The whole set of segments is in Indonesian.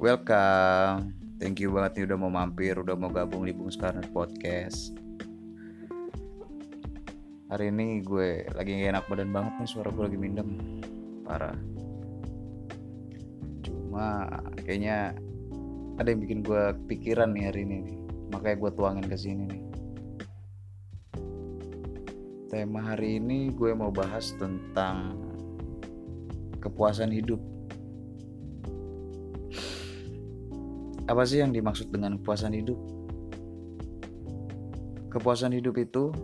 Welcome. Thank you banget nih udah mau mampir, udah mau gabung di Bung Skarner Podcast. Hari ini gue lagi gak enak badan banget nih, suara gue lagi mindem. Parah. Cuma kayaknya ada yang bikin gue pikiran nih hari ini nih. Makanya gue tuangin ke sini nih. Tema hari ini gue mau bahas tentang kepuasan hidup. Apa sih yang dimaksud dengan kepuasan hidup? Kepuasan hidup itu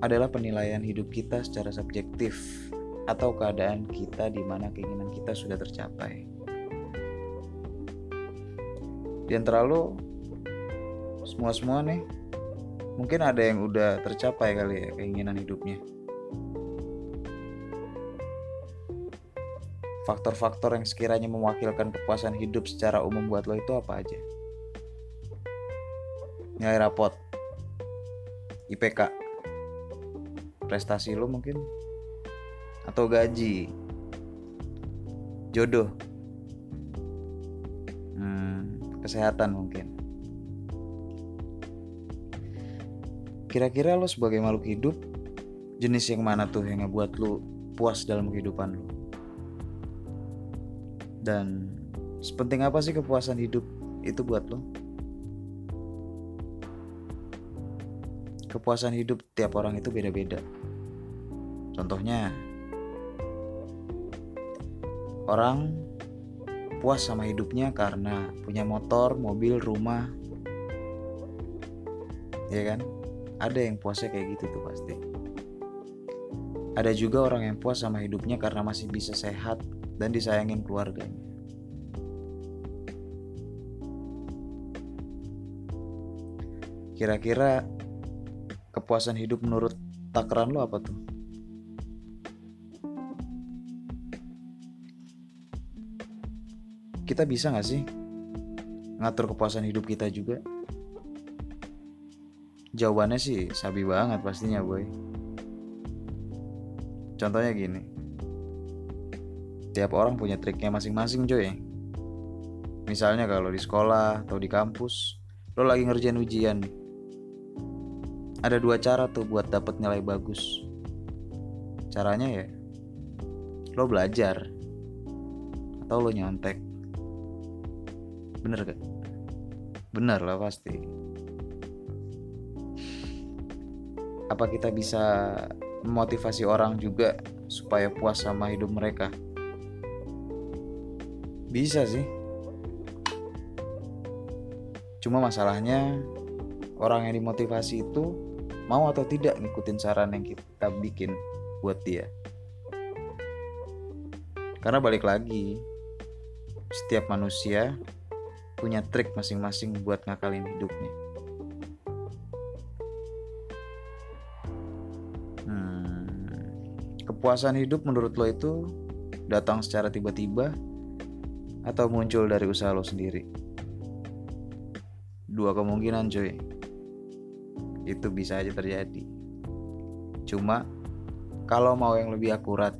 adalah penilaian hidup kita secara subjektif atau keadaan kita di mana keinginan kita sudah tercapai. Di antara lo semua-semua nih mungkin ada yang udah tercapai kali ya keinginan hidupnya. Faktor-faktor yang sekiranya mewakilkan kepuasan hidup secara umum buat lo itu apa aja? Nilai rapot, IPK, prestasi lo mungkin, atau gaji, jodoh, hmm, kesehatan mungkin. Kira-kira lo sebagai makhluk hidup, jenis yang mana tuh yang ngebuat lo puas dalam kehidupan lo? Dan sepenting apa sih kepuasan hidup itu buat lo? Kepuasan hidup tiap orang itu beda-beda. Contohnya, orang puas sama hidupnya karena punya motor, mobil, rumah. Ya kan? Ada yang puasnya kayak gitu tuh pasti. Ada juga orang yang puas sama hidupnya karena masih bisa sehat dan disayangin keluarganya. Kira-kira kepuasan hidup menurut takaran lo apa tuh? Kita bisa gak sih ngatur kepuasan hidup kita juga? Jawabannya sih sabi banget pastinya boy. Contohnya gini, tiap orang punya triknya masing-masing coy. Misalnya kalau di sekolah atau di kampus, lo lagi ngerjain ujian. Ada dua cara tuh buat dapet nilai bagus. Caranya ya lo belajar atau lo nyontek. Bener gak? Bener lah pasti. Apa kita bisa memotivasi orang juga supaya puas sama hidup mereka bisa sih. Cuma masalahnya orang yang dimotivasi itu mau atau tidak ngikutin saran yang kita bikin buat dia. Karena balik lagi setiap manusia punya trik masing-masing buat ngakalin hidupnya. Hmm, kepuasan hidup menurut lo itu datang secara tiba-tiba atau muncul dari usaha lo sendiri? Dua kemungkinan cuy. Itu bisa aja terjadi. Cuma kalau mau yang lebih akurat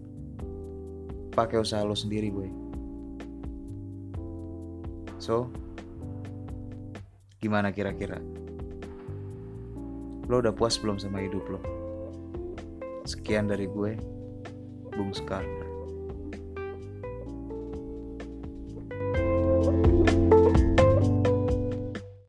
pakai usaha lo sendiri boy. So gimana kira-kira? Lo udah puas belum sama hidup lo? Sekian dari gue Bung Skarner